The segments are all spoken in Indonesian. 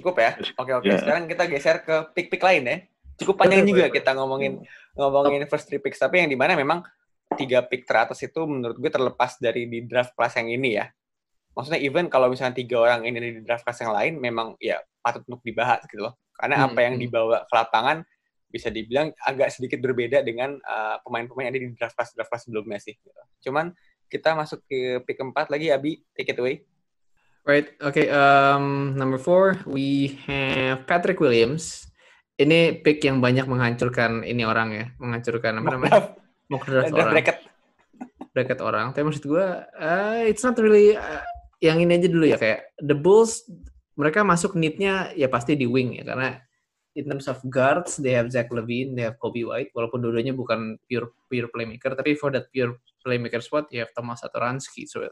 Cukup ya? Oke oke. Yeah. Sekarang kita geser ke pick-pick lain ya. Cukup panjang juga kita ngomongin ngomongin first three picks. Tapi yang di mana memang tiga pick teratas itu menurut gue terlepas dari di draft class yang ini ya. Maksudnya even kalau misalnya tiga orang ini di draft class yang lain memang ya patut untuk dibahas gitu loh. Karena hmm, apa yang hmm. dibawa ke lapangan bisa dibilang agak sedikit berbeda dengan uh, pemain-pemain uh, yang ada di draft class draft class sebelumnya sih. Gitu. Cuman kita masuk ke pick keempat lagi Abi, take it away. Right. Okay. Um, number four, we have Patrick Williams. Ini pick yang banyak menghancurkan ini orang ya, menghancurkan apa namanya? Mock draft orang. Bracket. Bracket orang. Tapi maksud gue, uh, it's not really uh, yang ini aja dulu ya kayak the Bulls mereka masuk need-nya ya pasti di wing ya karena in terms of guards they have Zach Levine, they have Kobe White walaupun dua-duanya bukan pure pure playmaker tapi for that pure playmaker spot you have Thomas Satoransky so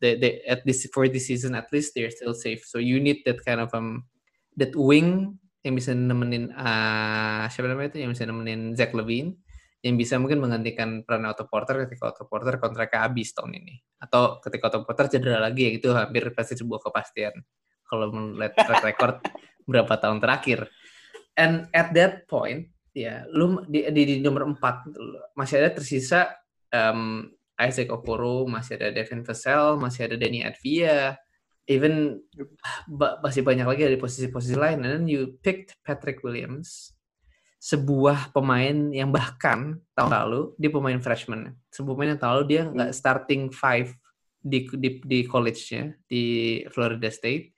they, they at this for this season at least they're still safe. So you need that kind of um that wing yang bisa nemenin uh, siapa namanya itu? Yang bisa nemenin Zach Levine yang bisa mungkin menggantikan peran Otto Porter ketika Otto Porter kontraknya habis tahun ini. Atau ketika Otto Porter cedera lagi ya itu hampir pasti sebuah kepastian. Kalau melihat track record berapa tahun terakhir. And at that point ya lu di, di, di nomor 4 masih ada tersisa um, Isaac Okoro, masih ada Devin Vassell, masih ada Danny Advia, even masih banyak lagi dari posisi-posisi lain. And then you picked Patrick Williams, sebuah pemain yang bahkan tahun lalu dia pemain freshman. Sebuah pemain yang tahun lalu dia nggak hmm. starting five di di, di college-nya di Florida State.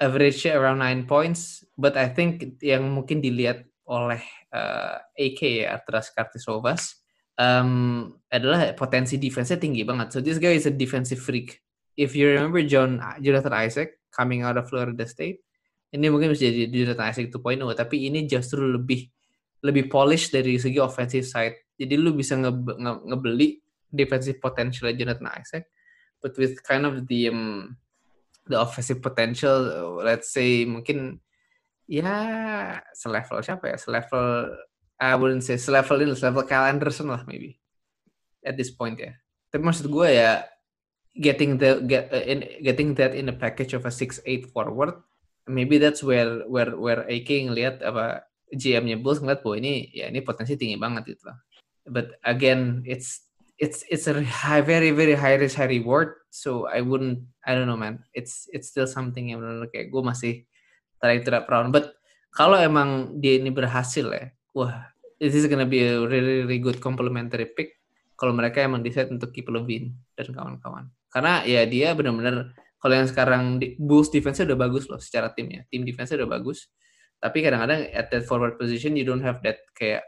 Average around 9 points, but I think yang mungkin dilihat oleh uh, AK ya, Artras Kartisovas, um, adalah potensi defense-nya tinggi banget. So this guy is a defensive freak. If you remember John Jonathan Isaac coming out of Florida State, ini mungkin bisa jadi Jonathan Isaac 2.0, tapi ini justru lebih lebih polish dari segi offensive side. Jadi lu bisa nge, nge, ngebeli defensive potential Jonathan Isaac, but with kind of the um, the offensive potential, let's say mungkin ya selevel siapa ya, selevel I wouldn't say selevel ini, selevel Kyle Anderson lah maybe at this point ya. Tapi maksud gue ya getting the get uh, in getting that in a package of a six eight forward, maybe that's where where where AK ngelihat apa GM-nya Bulls ngeliat bahwa ini ya ini potensi tinggi banget gitu lah. But again, it's it's it's a high, very very high risk high reward. So I wouldn't I don't know man. It's it's still something yang benar kayak gue masih try to that round. But kalau emang dia ini berhasil ya, wah this is gonna be a really, really good complementary pick kalau mereka emang decide untuk keep Levine dan kawan-kawan. Karena ya dia benar-benar kalau yang sekarang Bulls defense udah bagus loh secara timnya. Tim defense udah bagus. Tapi kadang-kadang at that forward position you don't have that kayak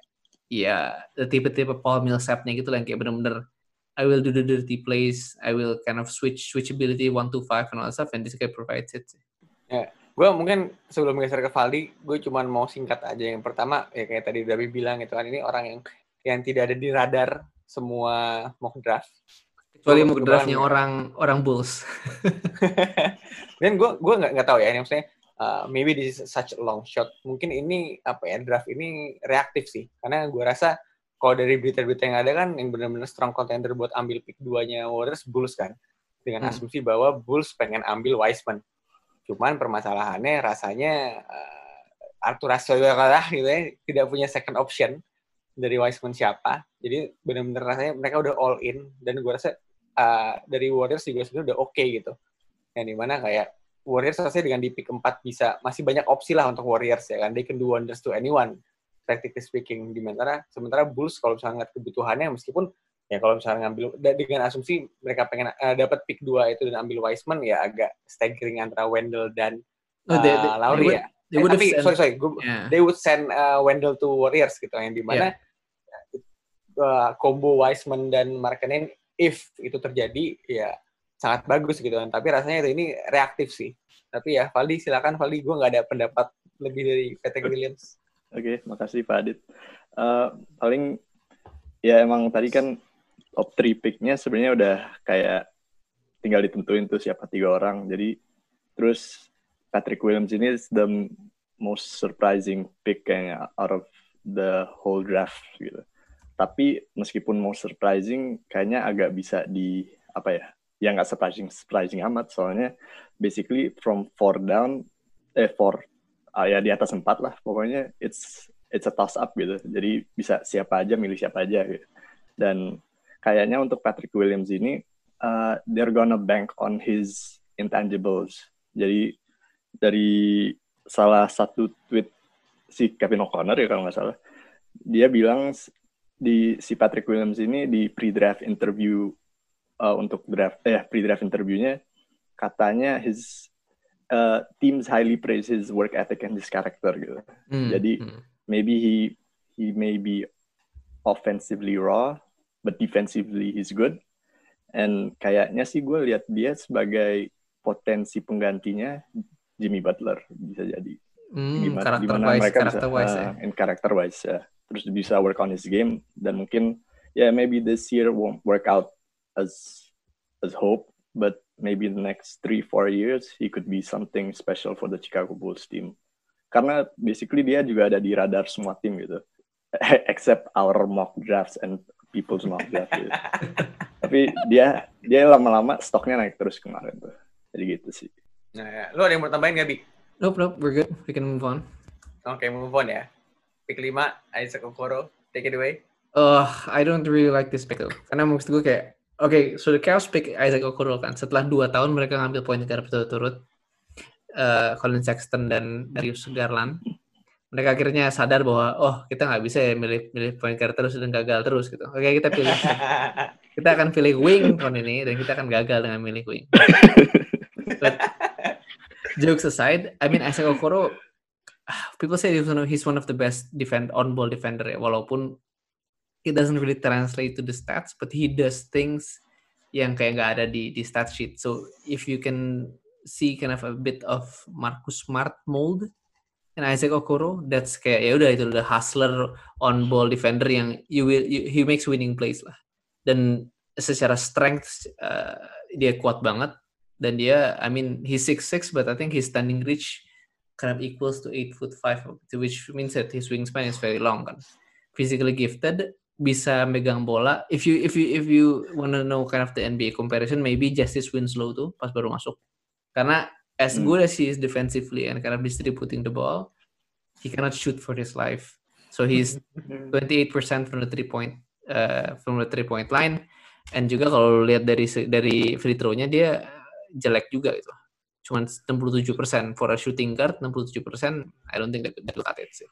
ya the tipe-tipe Paul Millsap-nya gitu lah yang kayak benar-benar I will do the dirty plays, I will kind of switch switchability one to five and all that stuff, and this guy provides it. Yeah gue mungkin sebelum geser ke Valdi, gue cuma mau singkat aja. Yang pertama, ya kayak tadi Dabi bilang itu kan ini orang yang yang tidak ada di radar semua mock draft. Kecuali mock draftnya orang orang Bulls. Dan gue gue nggak nggak tahu ya, ini maksudnya uh, maybe this is such a long shot. Mungkin ini apa ya draft ini reaktif sih, karena gue rasa kalau dari berita-berita yang ada kan yang benar-benar strong contender buat ambil pick duanya Warriors Bulls kan, dengan hmm. asumsi bahwa Bulls pengen ambil Wiseman Cuman permasalahannya rasanya uh, Arthur kalah gitu ya, tidak punya second option dari Wiseman siapa. Jadi benar-benar rasanya mereka udah all in dan gue rasa uh, dari Warriors juga sebenarnya udah oke okay, gitu. Yang di mana kayak Warriors rasanya dengan di pick 4 bisa masih banyak opsi lah untuk Warriors ya kan. They can do wonders to anyone practically speaking. Di sementara, sementara Bulls kalau misalnya ngeliat kebutuhannya meskipun ya kalau misalnya ngambil dengan asumsi mereka pengen uh, dapat pick dua itu dan ambil Wiseman ya agak staggering antara Wendell dan uh, oh, they, they, Lowry they would, ya. They eh, tapi send, sorry sorry, gue, yeah. they would send uh, Wendell to Warriors gitu yang di mana yeah. uh, combo Wiseman dan Markkanen if itu terjadi ya sangat bagus gitu kan. Tapi rasanya itu ini reaktif sih. Tapi ya Valdi silakan Valdi, gue nggak ada pendapat lebih dari Patrick Williams. Oke, okay, makasih Pak Adit. Uh, paling ya emang tadi kan top 3 pick-nya sebenarnya udah kayak tinggal ditentuin tuh siapa tiga orang. Jadi terus Patrick Williams ini is the most surprising pick kayaknya out of the whole draft gitu. Tapi meskipun most surprising kayaknya agak bisa di apa ya ya nggak surprising surprising amat soalnya basically from four down eh four uh, ya di atas empat lah pokoknya it's it's a toss up gitu jadi bisa siapa aja milih siapa aja gitu dan kayaknya untuk Patrick Williams ini uh, they're gonna bank on his intangibles jadi dari salah satu tweet si Kevin O'Connor ya kalau nggak salah dia bilang di si Patrick Williams ini di pre-draft interview uh, untuk draft eh pre-draft interviewnya katanya his uh, teams highly praise his work ethic and his character gitu. Hmm. Jadi hmm. maybe he he may be offensively raw, but defensively he's good. And kayaknya sih gue lihat dia sebagai potensi penggantinya Jimmy Butler bisa jadi. Hmm, gimana, karakter gimana wise, mereka karakter bisa, wise, uh, ya. in character wise ya. Terus bisa work on his game dan mungkin ya yeah, maybe this year won't work out as as hope, but maybe the next three four years he could be something special for the Chicago Bulls team. Karena basically dia juga ada di radar semua tim gitu, except our mock drafts and people's mock drafts. Gitu. Tapi dia dia lama-lama stoknya naik terus kemarin tuh. Jadi gitu sih. Nah, ya. lu ada yang mau tambahin gak, Bi? Nope, nope, we're good. We can move on. Oke, okay, move on ya. Pick 5, Isaac Okoro. Take it away. Uh, I don't really like this pick though. Karena maksud gue kayak Oke, okay, so the Chaos pick Isaac Okoro kan. Setelah dua tahun mereka ngambil poin guard berturut-turut. Uh, Colin Sexton dan Darius Garland. Mereka akhirnya sadar bahwa oh kita nggak bisa ya milih milih point guard terus dan gagal terus gitu. Oke kita pilih kita akan pilih wing tahun ini dan kita akan gagal dengan milih wing. But, jokes aside, I mean Isaac Okoro, people say he's one of, he's one of the best defend on ball defender ya. Walaupun it doesn't really translate to the stats, but he does things yang kayak nggak ada di di stat sheet. So if you can see kind of a bit of Marcus Smart mold and Isaac Okoro, that's kayak ya udah itu udah hustler on ball defender yang you will you, he makes winning plays lah. Dan secara strength uh, dia kuat banget dan dia I mean he's six six but I think his standing reach kind of equals to eight foot five which means that his wingspan is very long kan. Physically gifted bisa megang bola. If you if you if you wanna know kind of the NBA comparison, maybe Justice Winslow tuh pas baru masuk. Karena as hmm. good as he is defensively and kind of distributing the ball, he cannot shoot for his life. So he's 28% from the three point uh, from the three point line. And juga kalau lihat dari dari free throw-nya dia jelek juga gitu. Cuman 67% for a shooting guard, 67%. I don't think that, that will cut it sih.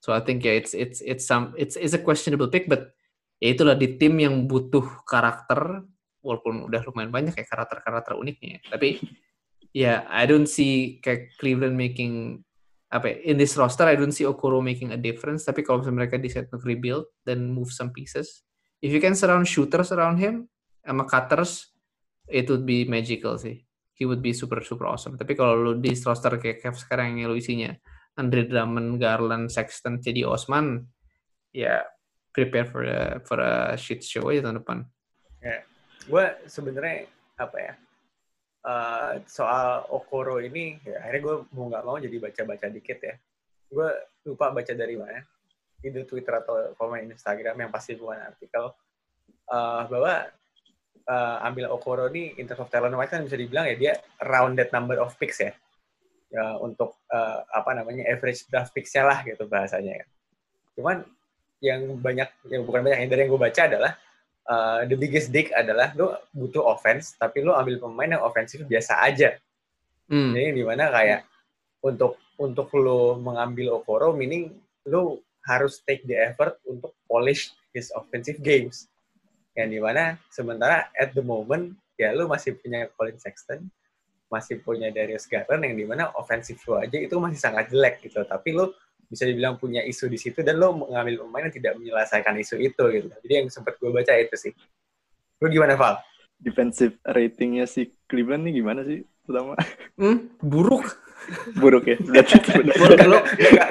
So I think yeah, it's it's it's some it's it's a questionable pick but ya itulah di tim yang butuh karakter walaupun udah lumayan banyak kayak karakter-karakter uniknya. Tapi ya yeah, I don't see kayak Cleveland making apa ya, in this roster I don't see Okoro making a difference. Tapi kalau misalnya mereka decide untuk rebuild dan move some pieces, if you can surround shooters around him sama cutters, it would be magical sih. He would be super super awesome. Tapi kalau lu di roster kayak Cavs sekarang yang lu isinya Andre Drummond, Garland, Sexton, jadi Osman, ya prepare for a for a shit show aja tahun depan. Ya, gue sebenarnya apa ya uh, soal Okoro ini, ya, akhirnya gue mau nggak mau jadi baca-baca dikit ya. Gue lupa baca dari mana, itu Twitter atau komen Instagram yang pasti bukan artikel uh, bahwa uh, ambil Okoro ini in terms of talent kan bisa dibilang ya dia rounded number of picks ya ya, untuk uh, apa namanya average draft picks-nya lah gitu bahasanya kan. Cuman yang banyak yang bukan banyak yang dari yang gue baca adalah uh, the biggest dig adalah lo butuh offense tapi lo ambil pemain yang ofensif biasa aja. Hmm. Jadi di mana kayak untuk untuk lo mengambil Okoro meaning lo harus take the effort untuk polish his offensive games. Yang di mana sementara at the moment ya lo masih punya Colin Sexton, masih punya Darius Garland yang di mana offensive lo aja itu masih sangat jelek gitu. Tapi lo bisa dibilang punya isu di situ dan lo mengambil pemain yang tidak menyelesaikan isu itu gitu. Jadi yang sempat gue baca itu sih. Lo gimana Val? Defensive ratingnya si Cleveland nih gimana sih pertama? Hmm, buruk. buruk ya. buruk lo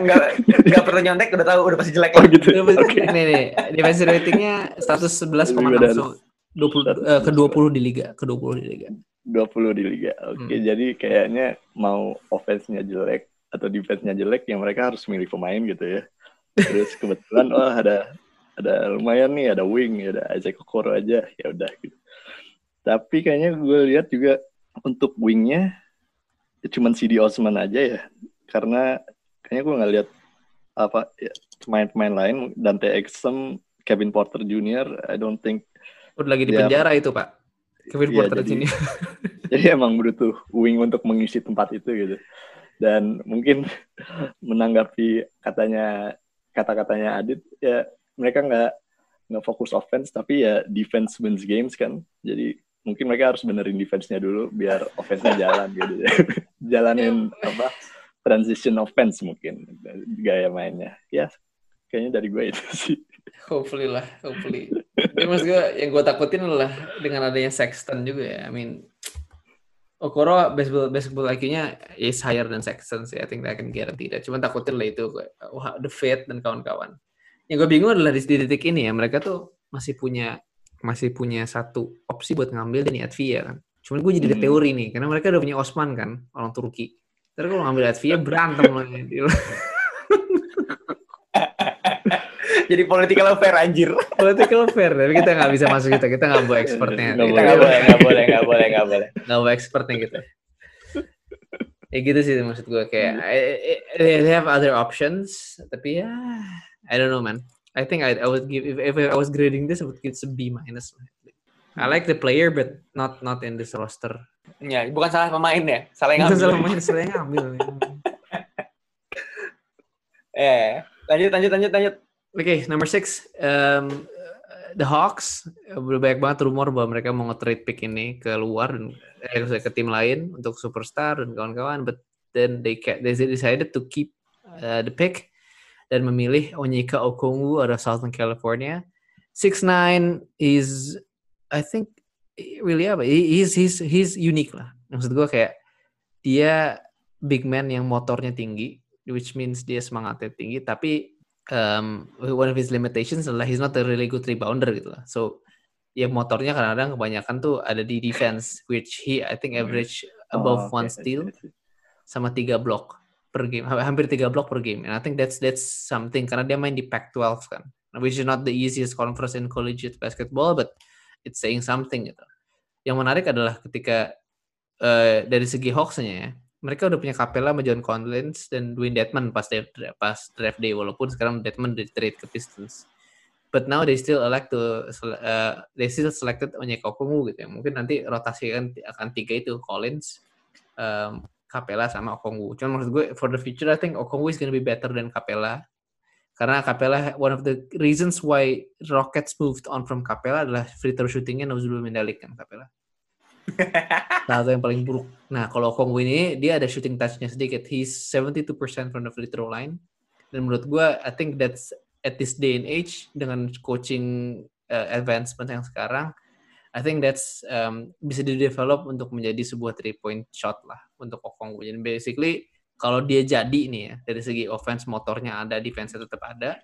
nggak nggak perlu nyontek udah tahu udah pasti jelek. Oh gitu. Okay. Nih nih defensive ratingnya 111,6 so 20 uh, ke 20 di liga, ke 20 di liga. 20 di liga. Oke, okay, hmm. jadi kayaknya mau offense-nya jelek atau defense-nya jelek yang mereka harus milih pemain gitu ya. Terus kebetulan oh ada ada lumayan nih ada wing ada Isaac Okoro aja ya udah gitu. Tapi kayaknya gue lihat juga untuk wingnya ya cuman CD Osman aja ya. Karena kayaknya gue nggak lihat apa ya, pemain-pemain lain Dante Exum, Kevin Porter Jr. I don't think Udah lagi di Ya, penjara itu, Pak. Kevin Iya, Porter jadi- sini. jadi emang butuh wing untuk mengisi tempat itu gitu dan mungkin menanggapi katanya kata-katanya Adit ya mereka nggak nggak fokus offense tapi ya defense wins games kan. Jadi mungkin mereka harus benerin defense-nya dulu biar offense-nya jalan gitu. Jalanin apa transition offense mungkin gaya mainnya. Ya kayaknya dari gue itu sih. Hopefully lah, hopefully. Tapi mas gue, yang gue takutin adalah dengan adanya Sexton juga ya. I mean, Okoro basketball, basketball IQ-nya is higher than Sexton sih. I think that can guarantee that. Cuman takutin lah itu, wah, the fit dan kawan-kawan. Yang gue bingung adalah di, di titik ini ya, mereka tuh masih punya masih punya satu opsi buat ngambil Dani Advia kan. Cuman gue jadi ada Hmm. teori nih, karena mereka udah punya Osman kan, orang Turki. Terus kalau ngambil Advia berantem loh. Jadi political affair anjir. Political fair, tapi kita nggak bisa masuk kita, kita nggak bawa expertnya. Nggak Kita nggak boleh, nggak boleh, nggak boleh, nggak boleh. nggak bawa expertnya gitu. Ya gitu sih maksud gue kayak I- I- they have other options tapi ya I don't know man. I think I, I would give if, if I was grading this I would give it a B minus. I like the player but not not in this roster. Ya, bukan salah pemain ya, salah yang ngambil. salah main, salah yang ngambil. Eh, lanjut, lanjut, lanjut, lanjut. Oke, number six, um, the Hawks udah banyak banget rumor bahwa mereka mau nge-trade pick ini ke luar dan eh, ke tim lain untuk superstar dan kawan-kawan, but then they they decided to keep uh, the pick dan memilih Onyeka Okongwu out of Southern California. 6'9 is I think really apa? he- He's he's he's unique lah. Maksud gue kayak dia big man yang motornya tinggi, which means dia semangatnya tinggi, tapi um, one of his limitations adalah he's not a really good rebounder gitu lah. So ya motornya kadang-kadang kebanyakan tuh ada di defense, which he I think Hmm. average above Oh, one oke, steal sama tiga block per game, Ha- hampir tiga block per game. And I think that's that's something karena dia main di Pac-12 kan, which is not the easiest conference in collegiate basketball, but it's saying something gitu. Yang menarik adalah ketika eh, dari segi Hawks-nya ya, mereka udah punya Capella sama John Collins dan Dwayne Dedman pas draft, pas draft day walaupun sekarang Dedman di trade ke Pistons. But now they still elect to uh, they still selected Onyeka Okongwu gitu ya. Mungkin nanti rotasi akan akan tiga itu Collins, um, Capella sama Okongwu. Cuman maksud gue for the future I think Okongwu is gonna be better than Capella. Karena Capella one of the reasons why Rockets moved on from Capella adalah free throw shootingnya Nuzul Mendalik kan Capella. Salah satu yang paling buruk. Nah, kalau Okongwu ini dia ada shooting touch-nya sedikit. He's 72% from the free throw line. Dan menurut gue, I think that's at this day and age dengan coaching uh, advancement yang sekarang, I think that's um, bisa di-develop untuk menjadi sebuah three point shot lah untuk Okongwu. Jadi basically kalau dia jadi nih ya dari segi offense motornya ada, defense tetap ada.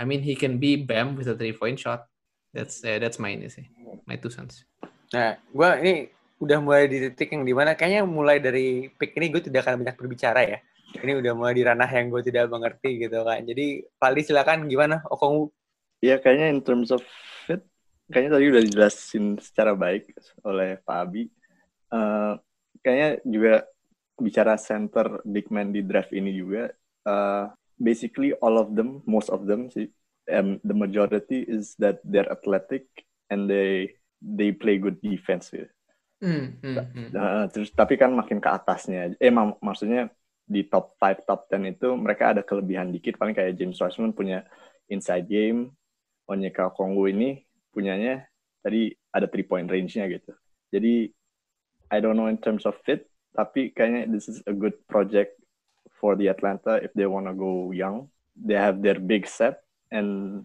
I mean he can be bam with a three point shot. That's eh, that's my ini sih, my two cents. Nah, gue ini udah mulai di titik yang di mana kayaknya mulai dari pick ini gue tidak akan banyak berbicara ya. Ini udah mulai di ranah yang gue tidak mengerti gitu kan. Jadi, Pali silakan gimana Okongwu? Ya kayaknya in terms of fit, kayaknya tadi udah dijelasin secara baik oleh Pak Abi. Eh, kayaknya juga bicara center big man di draft ini juga, eh, basically all of them, most of them sih, um, the majority is that they're athletic and they they play good defense gitu. Hmm, hmm, hmm. Nah, terus tapi kan makin ke atasnya, eh mak- maksudnya di top 5, top 10 itu mereka ada kelebihan dikit, paling kayak James Wiseman punya inside game, Onyeka Okongwu ini punyanya tadi ada three point range-nya gitu. Jadi I don't know in terms of fit, tapi kayaknya this is a good project for the Atlanta if they wanna go young. They have their big set and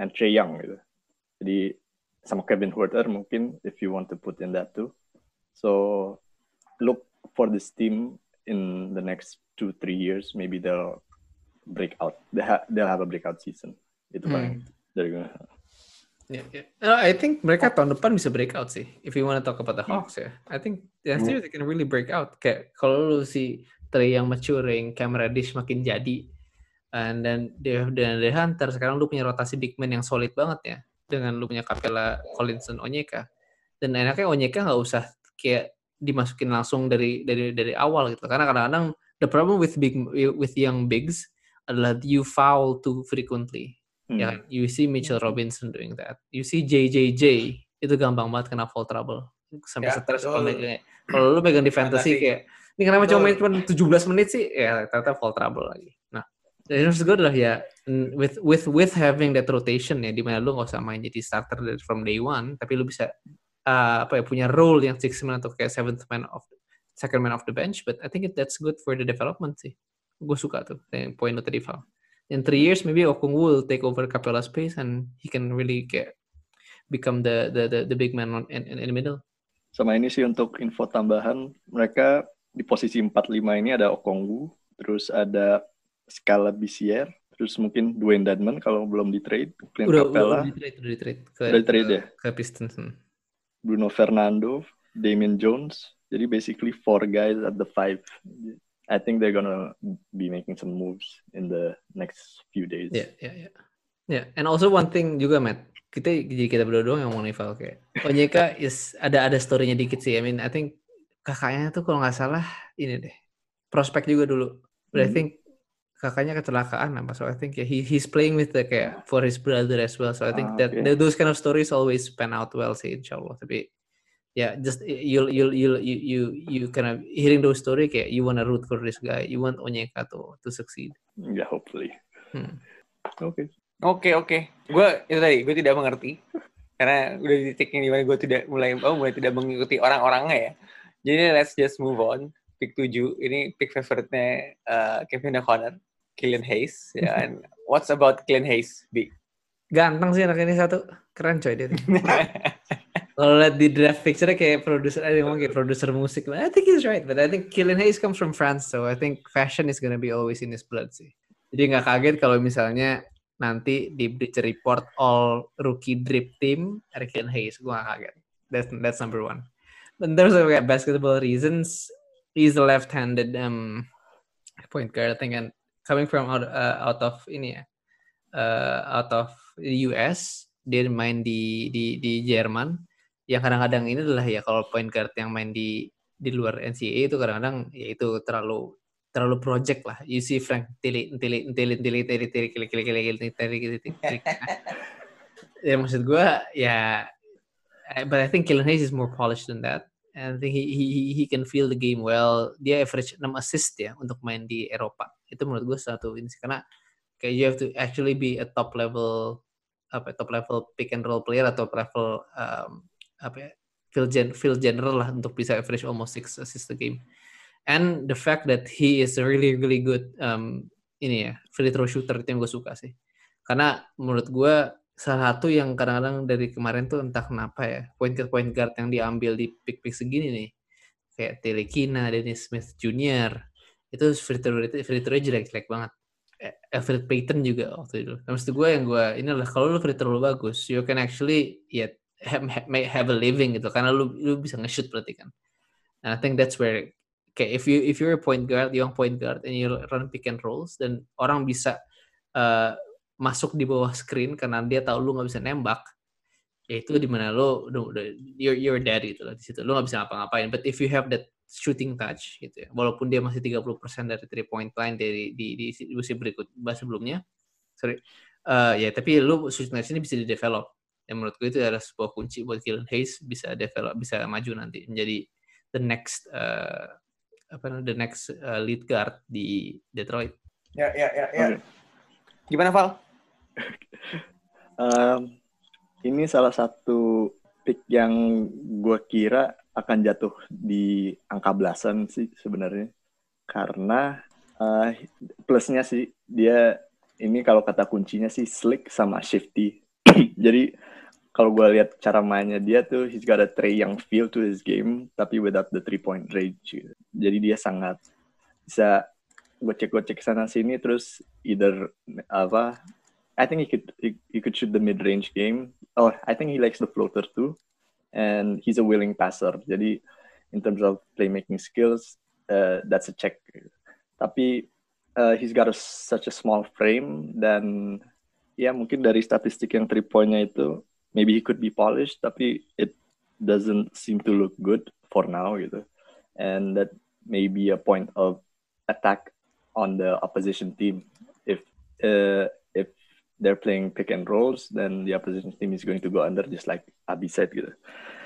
and Trey Young gitu. Jadi sama Kevin Huerter mungkin if you want to put in that too. So look for this team in the next two three years. Maybe they'll break out. They ha- they'll have a breakout season. Itu paling dari gue. Yeah, yeah. Uh, I think mereka tahun depan bisa breakout sih. If you want to talk about the Hmm. Hawks ya, I think next year they can really break out. Kayak kalau lu si Trey yang maturing, Cam Reddish makin jadi, and then dia dan Hunter sekarang lu punya rotasi big man yang solid banget ya. Dengan lu punya Capella, Collins dan Onyeka. Dan enaknya Onyeka nggak usah kayak dimasukin langsung dari dari dari awal gitu. Karena kadang-kadang the problem with big with young bigs adalah you foul too frequently. Hmm. Ya, kan? you see Mitchell Robinson doing that. You see JJJ itu gampang banget kena foul trouble. Sampai Ya, stres kalau. Kalau lu megang di fantasy kayak ini kenapa cuma main cuma 17 menit sih? Ya ternyata foul trouble lagi. Jadi maksud gue adalah ya with with with having that rotation ya di mana lu nggak usah main jadi starter dari from day one, tapi lu bisa uh, apa ya punya role yang six man atau kayak seventh man of second man of the bench. But I think that's good for the development sih. Gue suka tuh yang poin lu tadi Val. In three years maybe Okungwu will take over Capella's space and he can really get become the the the, the big man on, in, in, in the middle. Sama ini sih untuk info tambahan, mereka di posisi 45 ini ada Okongwu, terus ada Scala Bisier, terus mungkin Dwayne Dedman kalau belum di trade, Clint Udah, Capella, udah di trade, udah di trade ke, Udah di trade ke, ya? ke Pistons. hmm. Bruno Fernando, Damian Jones. Jadi basically four guys at the five. I think they're gonna be making some moves in the next few days. Ya, ya, ya. Ya, and also one thing juga, Matt. Kita jadi kita berdua doang yang mau Val kayak. Onyeka is ada ada story-nya dikit sih. I mean, I think kakaknya tuh kalau nggak salah ini deh. Prospek juga dulu. But I Mhm. think kakaknya kecelakaan apa. So I think yeah, he he's playing with the kayak for his brother as well. So I think Ah, that okay. those kind of stories always pan out well sih insyaallah. Tapi ya just you'll you'll you'll you you you kind of hearing those story kayak you wanna root for this guy. You want Onyeka to to succeed. Yeah, hopefully. Hmm. Okay. Oke oke, gue itu tadi gue tidak mengerti karena udah di titik yang di mana gue tidak mulai oh mulai tidak mengikuti orang-orangnya ya. Jadi let's just move on. Pick 7 ini pick favoritnya uh, Kevin O'Connor, Killian Hayes. Ya, and what's about Killian Hayes? Big. Ganteng sih anak ini satu. Keren coy dia. Kalau lihat di draft picture kayak produser, ada yang ngomong kayak produser musik. I think he's right, but I think Killian Hayes comes from France, so I think fashion is gonna be always in his blood sih. Jadi nggak kaget kalau misalnya nanti di Bleacher Report all rookie drip team ada Killian Hayes. Gue nggak kaget. That's that's number one. But in terms of basketball reasons, he's a left-handed um, point guard. I think and coming from out uh, out of ini ya, uh, out of the US, dia main di di di Jerman. Yang kadang-kadang ini adalah ya kalau point guard yang main di di luar NCAA itu kadang-kadang ya itu terlalu terlalu project lah. You see Frank tili tili tili tili tili tili tili tili tili tili tili tili tili Ya maksud gue ya eh, but I think Killian Hayes is more polished than that. And I think he, he he- can feel the game well. Dia average 6 assist ya untuk main di Eropa. Itu menurut gue satu ini sih. karena kayak you have to actually be a top level apa ya, top level pick and roll player atau level um, apa ya, feel gen feel general lah untuk bisa average almost six assists a game. And the fact that he is really really good um, ini ya free throw shooter itu yang gue suka sih. Karena menurut gue salah satu yang kadang-kadang dari kemarin tuh entah kenapa ya point guard point guard yang diambil di pick pick segini nih kayak Telekina, Dennis Smith Jr. itu free throw free throw jelek-jelek banget. Eh, Alfred Payton juga waktu itu. Nah, maksud gue yang gue ini adalah kalau lu free throw lu bagus, you can actually ya have, have, have a living gitu karena lu lu bisa nge-shoot berarti kan. And I think that's where kayak if you if you're a point guard, young point guard and you run pick and rolls dan orang bisa uh, masuk di bawah screen karena dia tahu lu nggak bisa nembak, ya itu di mana udah you're, you're dead gitu loh di situ. Lu nggak bisa ngapa-ngapain. But if you have that shooting touch gitu ya, walaupun dia masih 30% dari three point line dari di di, musim berikut bahas sebelumnya, sorry, Eh, ya tapi lu shooting touch ini bisa di develop. Yang menurut gue itu adalah sebuah kunci buat Killian Hayes bisa develop bisa maju nanti menjadi the next eh, apa namanya the next eh, lead guard di Detroit. Ya ya ya ya. Gimana Val? Um, ini salah satu pick yang gue kira akan jatuh di angka belasan sih sebenarnya. Karena uh, plusnya sih dia ini kalau kata kuncinya sih slick sama shifty. Jadi kalau gue lihat cara mainnya dia tuh he's got a Trey yang feel to his game tapi without the three point range. Jadi dia sangat bisa gocek-gocek sana sini terus either apa I think he could he, he could shoot the mid range game. Oh, I think he likes the floater too, and he's a willing passer. Jadi in terms of playmaking skills, uh, that's a check. Tapi uh, he's got a, such a small frame dan ya mungkin dari statistik yang three pointnya itu maybe he could be polished, tapi it doesn't seem to look good for now gitu. And that may be a point of attack on the opposition team. If uh, they're playing pick and rolls, then the opposition team is going to go under just like Abi said gitu.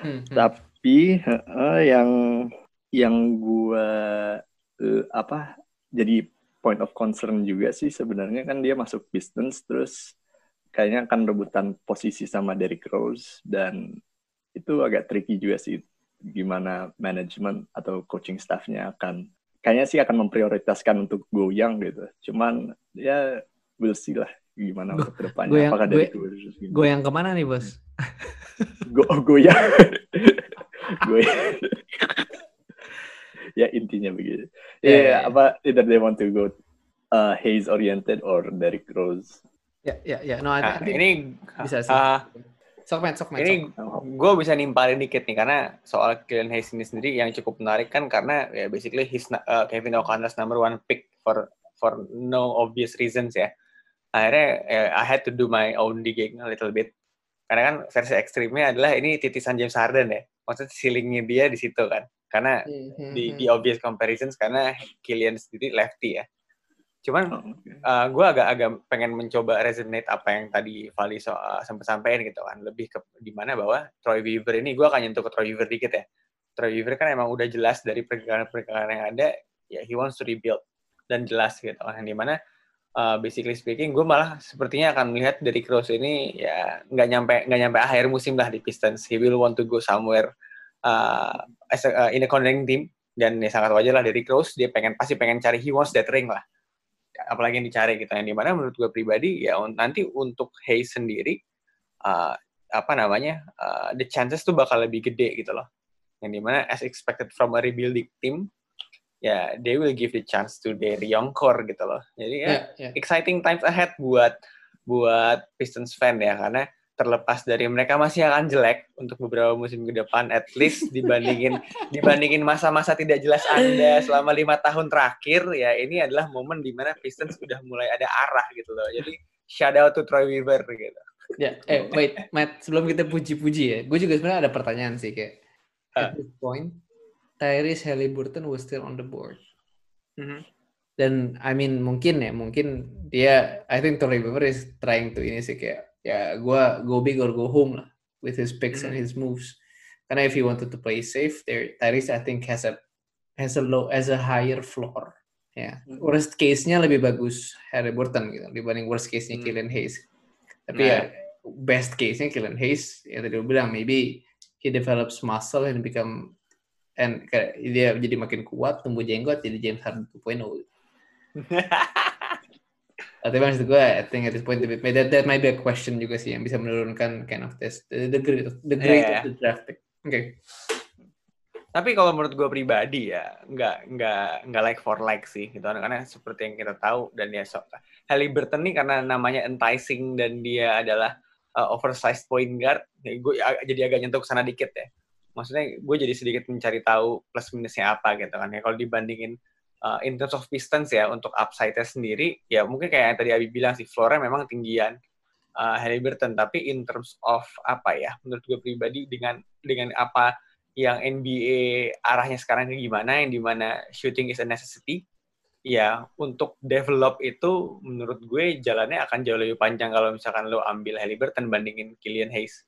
Hmm, hmm. Tapi uh, yang yang gua uh, apa jadi point of concern juga sih sebenarnya kan dia masuk Pistons terus kayaknya akan rebutan posisi sama Derrick Rose dan itu agak tricky juga sih gimana manajemen atau coaching staffnya akan kayaknya sih akan memprioritaskan untuk goyang gitu. Cuman ya we'll see lah gimana untuk ke depannya. goyang- Apakah goy- dari Rose gini? Goyang ke mana nih bos? Go goyang. goyang. ya intinya begitu. Ya, Ya, ya, ya. apa either they want to go uh, Hayes oriented or Derrick Rose. Ya ya ya. No, I, Nah, ini bisa sih. ah, sok man, sok man. ini sok. gue bisa nimpalin dikit nih karena soal Kylian Hayes ini sendiri yang cukup menarik kan karena ya basically he's na- uh, Kevin O'Connor's number one pick for for no obvious reasons ya. Akhirnya eh, I had to do my own digging a little bit. Karena kan versi ekstrimnya adalah ini titisan James Harden ya. Maksudnya ceilingnya dia di situ kan. Karena Hmm, hmm, di, hmm. di obvious comparisons karena Kylian sendiri lefty ya. Cuman Oh, oke. gue agak-agak pengen mencoba resonate apa yang tadi Vali so, uh, sampai sampaikan gitu kan lebih ke di mana bahwa Troy Weaver ini gue akan nyentuh ke Troy Weaver dikit ya Troy Weaver kan emang udah jelas dari pergerakan-pergerakan yang ada ya he wants to rebuild dan jelas gitu kan di mana uh, basically speaking gue malah sepertinya akan melihat dari Cross ini ya nggak nyampe nggak nyampe akhir musim lah di Pistons. He will want to go somewhere uh, as a, uh, in a contending team. Dan ya sangat wajar lah dari Cross dia pengen pasti pengen cari he wants that ring lah. Apalagi yang dicari gitu yang di mana menurut gue pribadi ya nanti untuk Hayes sendiri uh, apa namanya uh, the chances tuh bakal lebih gede gitu loh. Yang di mana as expected from a rebuilding team ya they will give the chance to their young core gitu loh jadi ya Ya, ya. exciting times ahead buat buat Pistons fan ya karena terlepas dari mereka masih akan jelek untuk beberapa musim ke depan at least dibandingin dibandingin masa-masa tidak jelas Anda selama lima tahun terakhir ya ini adalah momen di mana Pistons sudah mulai ada arah gitu loh jadi shout out to Troy Weaver gitu Ya, eh wait, Matt, sebelum kita puji-puji ya, gue juga sebenarnya ada pertanyaan sih kayak Ah. at this point, Tyrese Halliburton was still on the board. Mhm. Dan I mean mungkin ya, mungkin dia, I think Troy Weaver is trying to ini sih kayak ya gue go big or go home lah with his picks and his moves. Karena if he wanted to play safe, there Tyrese I think has a has a low has a higher floor. Ya, Hmm. worst case-nya lebih bagus Halliburton gitu dibanding worst case-nya Hmm. Killian Hayes. Tapi Nah. ya best case-nya Killian Hayes ya tadi gue bilang maybe he develops muscle and become and kayak dia jadi makin kuat tumbuh jenggot jadi James Harden 2.0 tapi maksud gue I think at this point that, that might be a question juga sih yang bisa menurunkan kind of this the, the grade of, the grade Iya, of the draft. Pick oke tapi kalau menurut gue pribadi ya nggak nggak nggak like for like sih gitu. Karena seperti yang kita tahu dan ya so, Halliburton nih karena namanya enticing dan dia adalah uh, oversized point guard ya gue jadi agak nyentuh ke sana dikit ya maksudnya gue jadi sedikit mencari tahu plus minusnya apa gitu kan ya. Kalau dibandingin uh, in terms of Pistons ya untuk upside-nya sendiri ya mungkin kayak yang tadi Abi bilang sih floor-nya memang tinggian uh, Halliburton. Tapi in terms of apa ya menurut gue pribadi dengan dengan apa yang NBA arahnya sekarang kayak gimana yang di mana shooting is a necessity ya untuk develop itu menurut gue jalannya akan jauh lebih panjang kalau misalkan lo ambil Halliburton bandingin Killian Hayes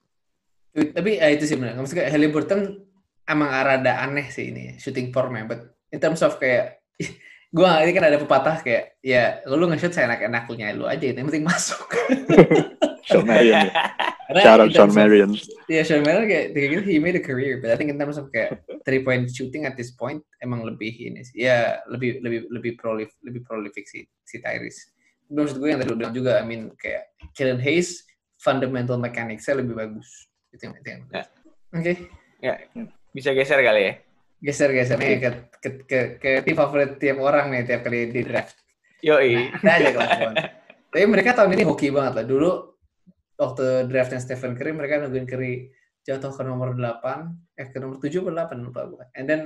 tapi ya itu sih benar maksudnya Halliburton emang rada aneh sih ini shooting formnya but in terms of kayak gue ini kan ada pepatah kayak ya lu nge-shoot saya enak-enaknya lu aja yang penting masuk Sean Marion. ya. Shout out Sean Marion. Iya, Sean Marion kayak gitu he made a career, but I think in terms of kayak three point shooting at this point emang lebih ini sih. Ya lebih lebih lebih prolif lebih prolific si si Tyrese. Maksud gue yang tadi bilang juga, I mean kayak Killian Hayes fundamental mechanics-nya lebih bagus. Itu yang itu yang. Ya. Oke, ya bisa geser kali ya geser geser nih ke, ke, ke, ke tim favorit tiap orang nih tiap kali di draft. yoi Ada aja kelakuan. Tapi mereka tahun ini hoki banget lah. Dulu waktu draftnya Stephen Curry, mereka nungguin Curry jatuh ke nomor 8, eh ke nomor 7 atau 8 lupa gue. And then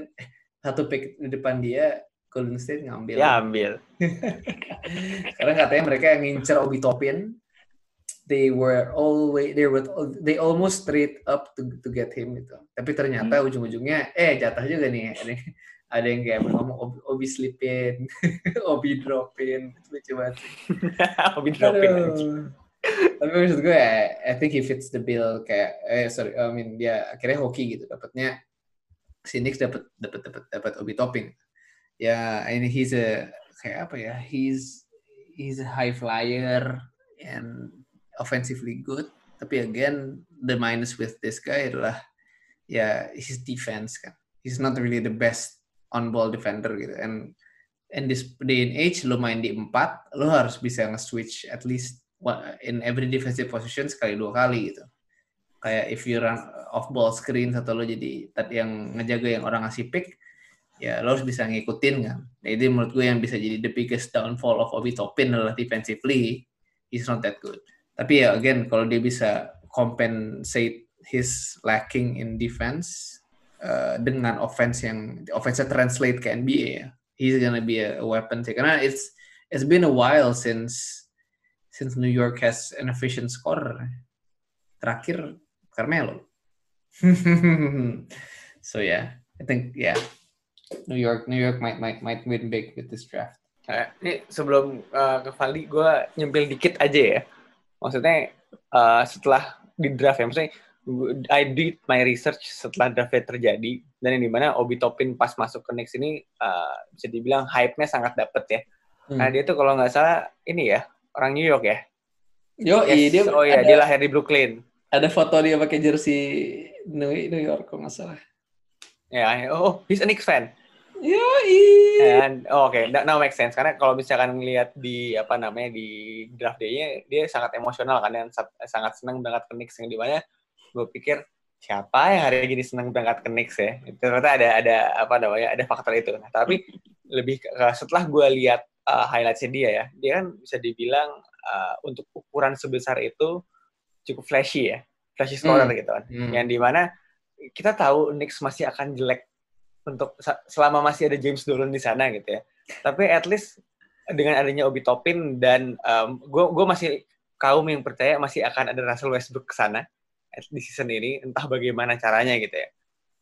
satu pick di depan dia Golden State ngambil. ya ambil Karena katanya mereka yang ngincer Obi Toppin. They were always they were they almost trade up to to get him gitu. Tapi ternyata Hmm. ujung-ujungnya eh jatah juga nih. Ada, ada yang kayak ngomong Obi, Obi slipin, Obi dropin, lucu banget. Hobi dropin. Tapi maksud gue, I, I think he fits the bill kayak, eh sorry, I mean dia akhirnya hoki gitu, dapatnya si Knicks dapat dapat dapat dapat Obi topping. Ya, ini he's a kayak apa ya? He's he's a high flyer and offensively good. Tapi again, the minus with this guy adalah ya his defense kan. He's not really the best on ball defender gitu. And in this day and age, lo main di empat, lo harus bisa nge-switch at least in every defensive position sekali dua kali gitu. Kayak if you run off ball screen atau lo jadi yang ngejaga yang orang ngasih pick, ya lo harus bisa ngikutin kan. Nah, itu menurut gue yang bisa jadi the biggest downfall of Obi Toppin adalah defensively, he's not that good. Tapi ya again, kalau dia bisa compensate his lacking in defense uh, dengan offense yang offense translate ke NBA ya, he's gonna be a, weapon sih. Karena it's it's been a while since since New York has an efficient scorer. Terakhir Carmelo. so yeah, I think yeah, New York New York might might might win big with this draft. Nah, ini sebelum uh, ke Valdi, gue nyempil dikit aja ya. Maksudnya uh, setelah di draft ya, maksudnya I did my research setelah draftnya terjadi dan yang di mana Obi Toppin pas masuk ke Knicks ini uh, bisa dibilang hype-nya sangat dapet ya. Hmm. Nah dia tuh kalau nggak salah ini ya orang New York ya. Yo, Yes. dia oh iya ada, dia lahir di Brooklyn. ada foto dia pakai jersey New, York kalau nggak salah. Ya, oh he's a Knicks fan. Yo, And oh, oke, that now makes sense. Karena kalau misalkan ngelihat di apa namanya di draft day-nya dia sangat emosional kan dan sangat senang berangkat ke Knicks. Yang di mana gue pikir siapa yang hari ini senang berangkat ke Knicks ya? Ternyata ada ada apa namanya ada faktor itu. Nah, tapi lebih setelah gue lihat uh, highlightsnya dia ya dia kan bisa dibilang uh, untuk ukuran sebesar itu cukup flashy ya. Flashy scorer Hmm. gitu kan. Hmm. yang di mana kita tahu Knicks masih akan jelek untuk selama masih ada James Dolan di sana gitu ya. Tapi at least dengan adanya Obi Toppin dan gue gue masih kaum yang percaya masih akan ada Russell Westbrook ke sana di season ini entah bagaimana caranya gitu ya.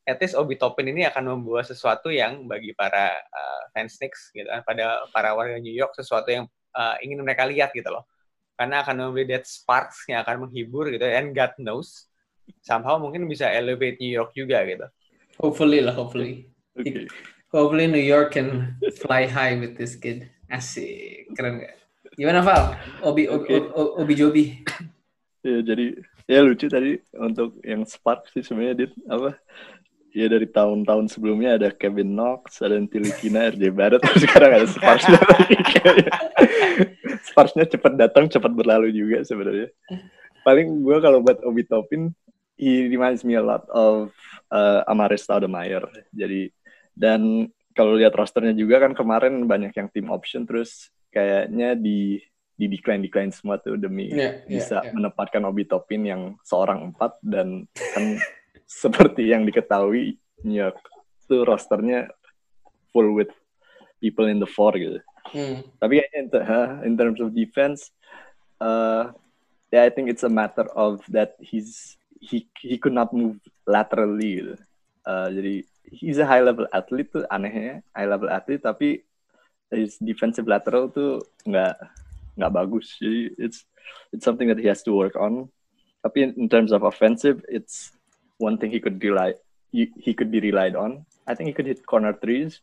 At least Obi Toppin ini akan membawa sesuatu yang bagi para uh, fans Knicks gitu kan, pada para warga New York sesuatu yang uh, ingin mereka lihat gitu loh. Karena akan memberi that sparks yang akan menghibur gitu and God knows somehow mungkin bisa elevate New York juga gitu. Hopefully lah, hopefully. Oke. Hopefully New York can fly high with this kid. Asik, keren gak? Gimana Val? Obi Obi. Obi, Obi Jobi. Ya jadi ya lucu tadi untuk yang Spark sih sebenarnya dia apa ya dari tahun-tahun sebelumnya ada Kevin Knox, ada Tilikina, RJ Barrett, sekarang ada Sparks lagi. Sparksnya cepat datang, cepat berlalu juga sebenarnya. Paling gue kalau buat Obi Toppin, he reminds me a lot of uh, Amaris Stoudemire. Jadi dan kalau lihat rosternya juga kan kemarin banyak yang team option terus kayaknya di di decline decline semua tuh demi Iya, iya, bisa iya. menempatkan Obi Toppin yang seorang empat dan kan seperti yang diketahui New York tuh rosternya full with people in the four gitu. Hmm. Tapi kayaknya in, huh, in terms of defense, uh, yeah, I think it's a matter of that he's he he could not move laterally gitu. Uh, jadi he's a high level athlete tuh anehnya high level athlete tapi his defensive lateral tuh nggak nggak bagus. Jadi it's it's something that he has to work on. Tapi in, in terms of offensive, it's one thing he could rely he, he could be relied on. I think he could hit corner threes,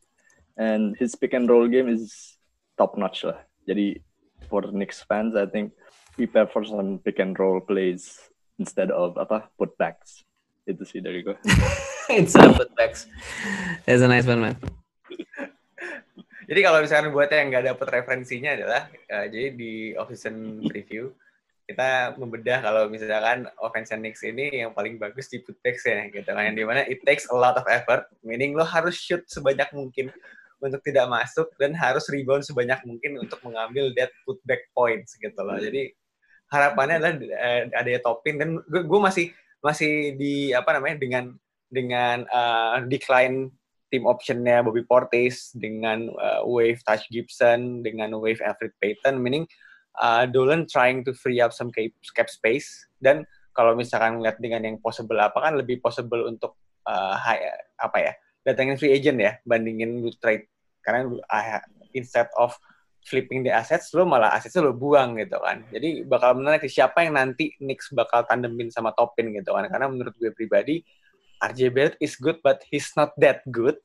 and his pick and roll game is top notch lah. Jadi for Knicks fans, I think prepare for some pick and roll plays instead of apa putbacks. Itu sih dari gue. It's a putbacks. That's a nice one, man. Jadi kalau misalkan buat yang nggak dapet referensinya adalah, eh, jadi di off-season preview, kita membedah kalau misalkan offense Knicks ini yang paling bagus di putbacks ya, gitu kan. Yang di mana it takes a lot of effort, meaning lo harus shoot sebanyak mungkin untuk tidak masuk dan harus rebound sebanyak mungkin untuk mengambil that putback points gitu loh. Jadi harapannya adalah eh, ada topin dan gue, gue masih masih di apa namanya dengan dengan eh, decline tim optionnya Bobby Portis dengan uh, wave Touch Gibson dengan wave Alfred Payton meaning uh, Dolan trying to free up some cap, space. Dan kalau misalkan ngeliat dengan yang possible apa kan lebih possible untuk uh, high, apa ya datangin free agent ya bandingin trade. Karena uh, instead of flipping the assets lo malah asetnya lo buang gitu kan. Jadi bakal menarik siapa yang nanti Knicks bakal tandemin sama Topin gitu kan. Karena menurut gue pribadi RJ Barrett is good but he's not that good.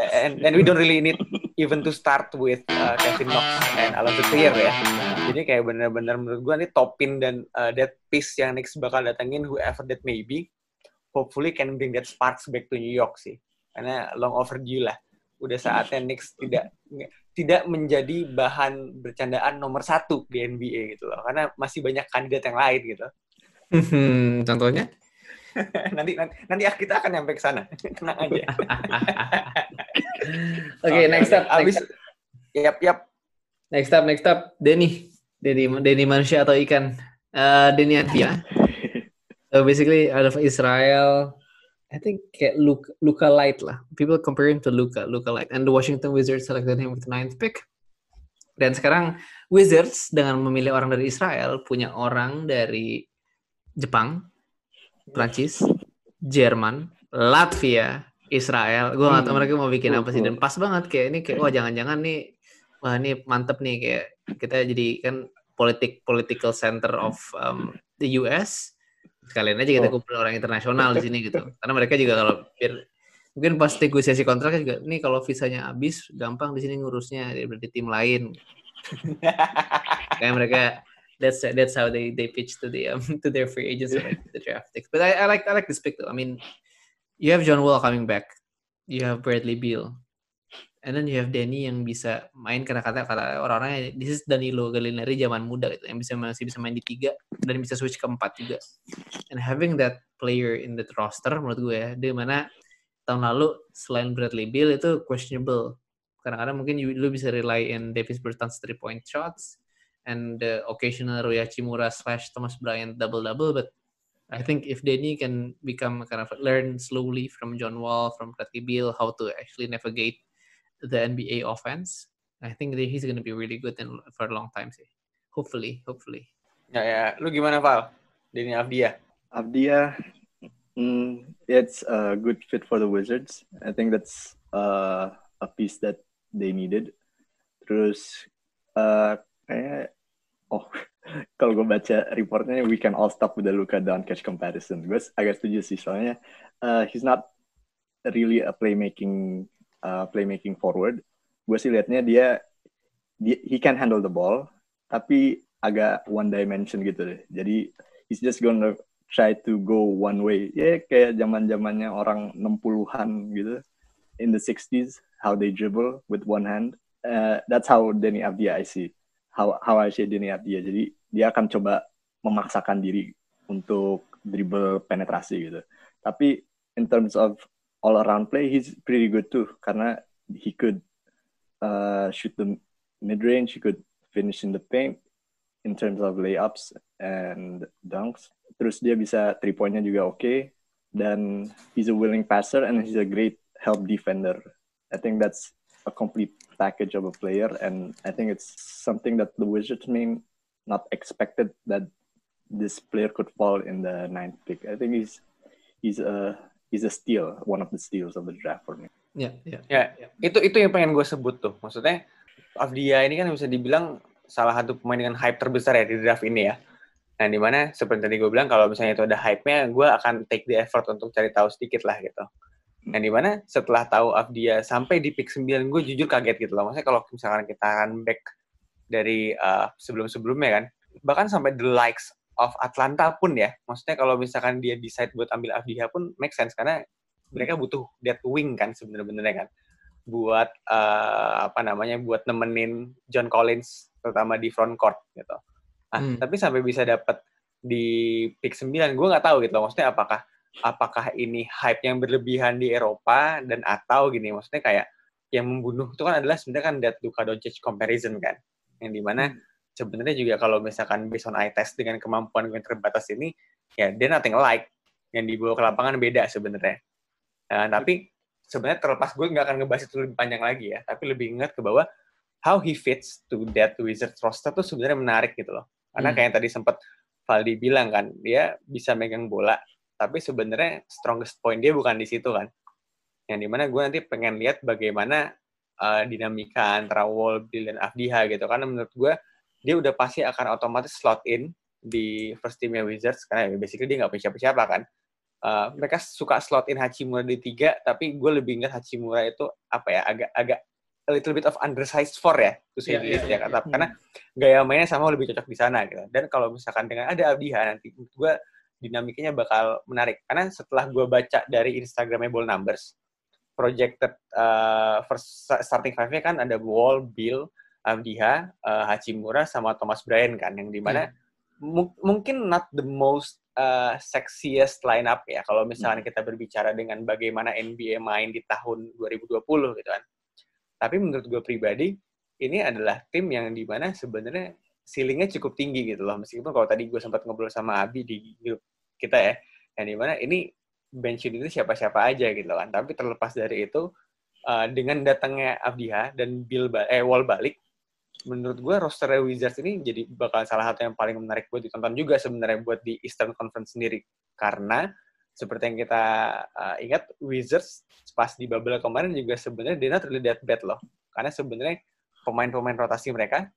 And and we don't really need even to start with uh, Kevin Knox and Alonzo Trier ya. Jadi kayak bener-bener menurut gue nih Topin dan uh, that piece yang Knicks bakal datengin whoever that may be hopefully can bring that sparks back to New York sih. Karena long overdue lah. Udah saatnya Knicks tidak tidak menjadi bahan bercandaan nomor satu di NBA gitu loh karena masih banyak kandidat yang lain gitu Hmm, contohnya? nanti nanti nanti kita akan nyampe ke sana tenang aja Oke, next up. abis next up. yap yap Next up, next up. Denny. Denny, Denny manusia atau ikan? Uh, Denny Atia. So basically out of Israel, I think kayak Luka, Luka Light lah. People compare him to Luka, Luka Light. And the Washington Wizards selected him with the ninth pick. Dan sekarang Wizards dengan memilih orang dari Israel punya orang dari Jepang, Prancis, Jerman, Latvia, Israel. Gue nggak tahu Hmm. mereka mau bikin apa sih. Dan pas banget kayak ini kayak wah jangan-jangan nih wah ini mantep nih kayak kita jadi kan politik political center of um, the US sekalian aja kita Oh. kumpul orang internasional di sini gitu karena mereka juga kalau biar mungkin pas negosiasi kontrak juga nih kalau visanya habis gampang di sini ngurusnya dari tim lain kayak mereka that's that's how they they pitch to the um, to their free agents like the draft picks. But I, I like I like this pick though. I mean, you have John Wall coming back, you have Bradley Beal, and then you have Danny yang bisa main karena kata kata orang-orangnya this is Danilo Gallinari zaman muda gitu yang bisa masih bisa main di tiga dan bisa switch ke empat juga. And having that player in the roster menurut gue ya, di mana tahun lalu selain Bradley Beal itu questionable. Kadang-kadang mungkin you, lu bisa rely in Davis Bertans three point shots and the occasional Rui Hachimura slash Thomas Bryant double double. But I think if Denny can become kind of learn slowly from John Wall, from Bradley Beal, how to actually navigate the NBA offense, I think that he's going to be really good in, for a long time. Sih. Hopefully, hopefully. ya ya lu gimana Val Denny Avdia Abdia, mm, it's a good fit for the Wizards. I think that's uh, a piece that they needed. Terus, uh, kayak, oh, kalau gue baca reportnya, we can all stop with the Luka Doncic comparison. Gue agak setuju sih, soalnya uh, he's not really a playmaking uh, playmaking forward. Gue sih liatnya dia, dia he can handle the ball, tapi agak one dimension gitu deh. Jadi he's just gonna try to go one way. Ya kayak zaman zamannya orang 60-an gitu. In the 60s, how they dribble with one hand. Uh, that's how Denny Avdia I see. How how I see Denny Avdia. Jadi dia akan coba memaksakan diri untuk dribble penetrasi gitu. Tapi in terms of all around play, he's pretty good too karena he could uh, shoot the mid range, he could finish in the paint in terms of layups and dunks. Terus dia bisa three pointnya juga oke okay. dan he's a willing passer and he's a great help defender. I think that's a complete package of a player and I think it's something that the Wizards may not expected that this player could fall in the ninth pick. I think he's he's a he's a steal, one of the steals of the draft for me. Ya, ya. Ya, itu itu yang pengen gue sebut tuh. Maksudnya Avdia ini kan bisa dibilang salah satu pemain dengan hype terbesar ya di draft ini ya. Nah, di mana seperti tadi gue bilang kalau misalnya itu ada hype-nya, gue akan take the effort untuk cari tahu sedikit lah gitu. Nah, di mana setelah tahu Avdia sampai di pick 9, gue jujur kaget gitu loh. Maksudnya kalau misalkan kita akan back dari uh, sebelum-sebelumnya kan, bahkan sampai the likes of Atlanta pun ya. Maksudnya kalau misalkan dia decide buat ambil Avdia pun make sense karena mereka butuh that wing kan sebenarnya kan buat uh, apa namanya buat nemenin John Collins terutama di front court gitu. Ah, Hmm. tapi sampai bisa dapat di pick 9 gue nggak tahu gitu loh. maksudnya apakah apakah ini hype yang berlebihan di Eropa dan atau gini maksudnya kayak yang membunuh itu kan adalah sebenarnya kan that Luka Doncic comparison kan yang di mana sebenarnya juga kalau misalkan based on eye test dengan kemampuan yang terbatas ini ya dia nothing like yang dibawa ke lapangan beda sebenarnya Nah, tapi sebenarnya terlepas gue nggak akan ngebahas itu lebih panjang lagi ya, tapi lebih ingat ke bahwa how he fits to that Wizards roster tuh sebenarnya menarik gitu loh. Karena Hmm. kayak yang tadi sempat Valdi bilang kan, dia bisa megang bola, tapi sebenarnya strongest point dia bukan di situ kan. Yang di mana gue nanti pengen lihat bagaimana uh, dinamika antara Wall, Bill, dan Avdiha gitu. Karena menurut gue, dia udah pasti akan otomatis slot in di first teamnya Wizards, karena ya basically dia nggak punya siapa-siapa kan. Uh, mereka suka slot in Hachimura di tiga, tapi gue lebih ingat Hachimura itu apa ya, agak agak a little bit of undersized for ya, least, iya, ya kan. iya. Karena gaya mainnya sama lebih cocok di sana gitu. Dan kalau misalkan dengan ada Abdiha nanti gue dinamikanya bakal menarik. Karena setelah gue baca dari Instagramnya Ball Numbers, projected uh, first starting five-nya kan ada Wall, Bill, Abdiha, uh, Hachimura, sama Thomas Bryan kan, yang di mana mu- mungkin not the most uh, sexiest lineup ya kalau misalnya kita berbicara dengan bagaimana NBA main di tahun 2020 gitu kan. Tapi menurut gue pribadi ini adalah tim yang di mana sebenarnya ceilingnya cukup tinggi gitu loh. Meskipun kalau tadi gue sempat ngobrol sama Abi di grup kita ya, yang di mana ini bench unit itu siapa-siapa aja gitu kan. Tapi terlepas dari itu, uh, dengan datangnya Abdiha dan Bill ba- eh Wall balik, menurut gue roster Wizards ini jadi bakal salah satu yang paling menarik buat ditonton juga sebenarnya buat di Eastern Conference sendiri. Karena seperti yang kita uh, ingat, Wizards pas di bubble kemarin juga sebenarnya dia not really that bad loh. Karena sebenarnya pemain-pemain rotasi mereka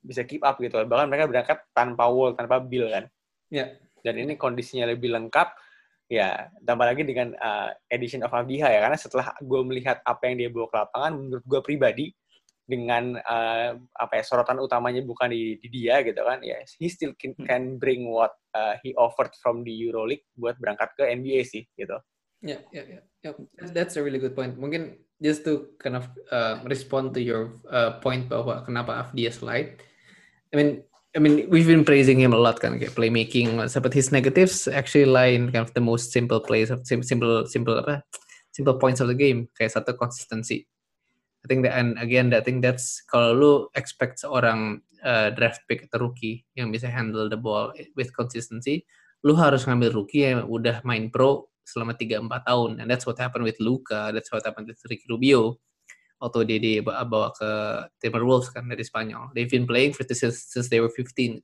bisa keep up gitu. Bahkan mereka berangkat tanpa Wall, tanpa Bill kan. Ya. Dan ini kondisinya lebih lengkap. Ya, tambah lagi dengan uh, edition of Abdiha ya. Karena setelah gue melihat apa yang dia bawa ke lapangan, menurut gue pribadi, dengan uh, apa ya sorotan utamanya bukan di, di dia gitu kan ya he still can, can bring what uh, he offered from the EuroLeague buat berangkat ke NBA sih gitu Ya, ya, ya, ya. That's a really good point. Mungkin just to kind of uh, respond to your uh, point bahwa kenapa Afdia slide. I mean, I mean, we've been praising him a lot kan kayak playmaking, but his negatives actually lie in kind of the most simple plays of sim- simple, simple apa, simple points of the game. Kayak satu consistency. I think that and again, I think that's kalau lu expect seorang uh, draft pick atau rookie yang bisa handle the ball with consistency, lu harus ngambil rookie yang udah main pro selama 3-4 tahun. And that's what happened with Luka, that's what happened with Ricky Rubio. Waktu dia dibawa ke Timberwolves kan dari Spanyol. They've been playing for this since, since they were 15.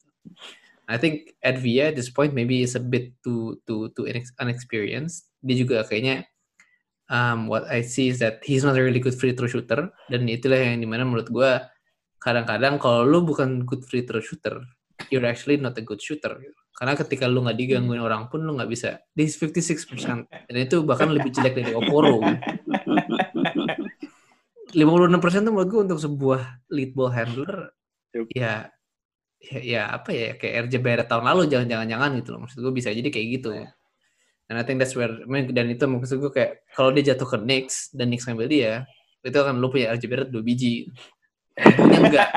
I think at Via at this point maybe is a bit too too too inex- unexperienced. Dia juga kayaknya um, what I see is that he's not a really good free throw shooter. Dan itulah yang di mana menurut gue kadang-kadang kalau lu bukan good free throw shooter you're actually not a good shooter. Karena ketika lu nggak digangguin orang pun lu nggak bisa. This 56% dan itu bahkan lebih jelek dari Oporo. 56% tuh menurut gue untuk sebuah lead ball handler Yup. ya ya, ya apa ya kayak RJ Barrett tahun lalu jangan-jangan gitu loh. Maksud gue bisa jadi kayak gitu dan I think that's where I mean, dan itu maksud gue kayak kalau dia jatuh ke Knicks dan Knicks ngambil dia itu akan lu punya RJ Barrett dua biji. Untungnya enggak.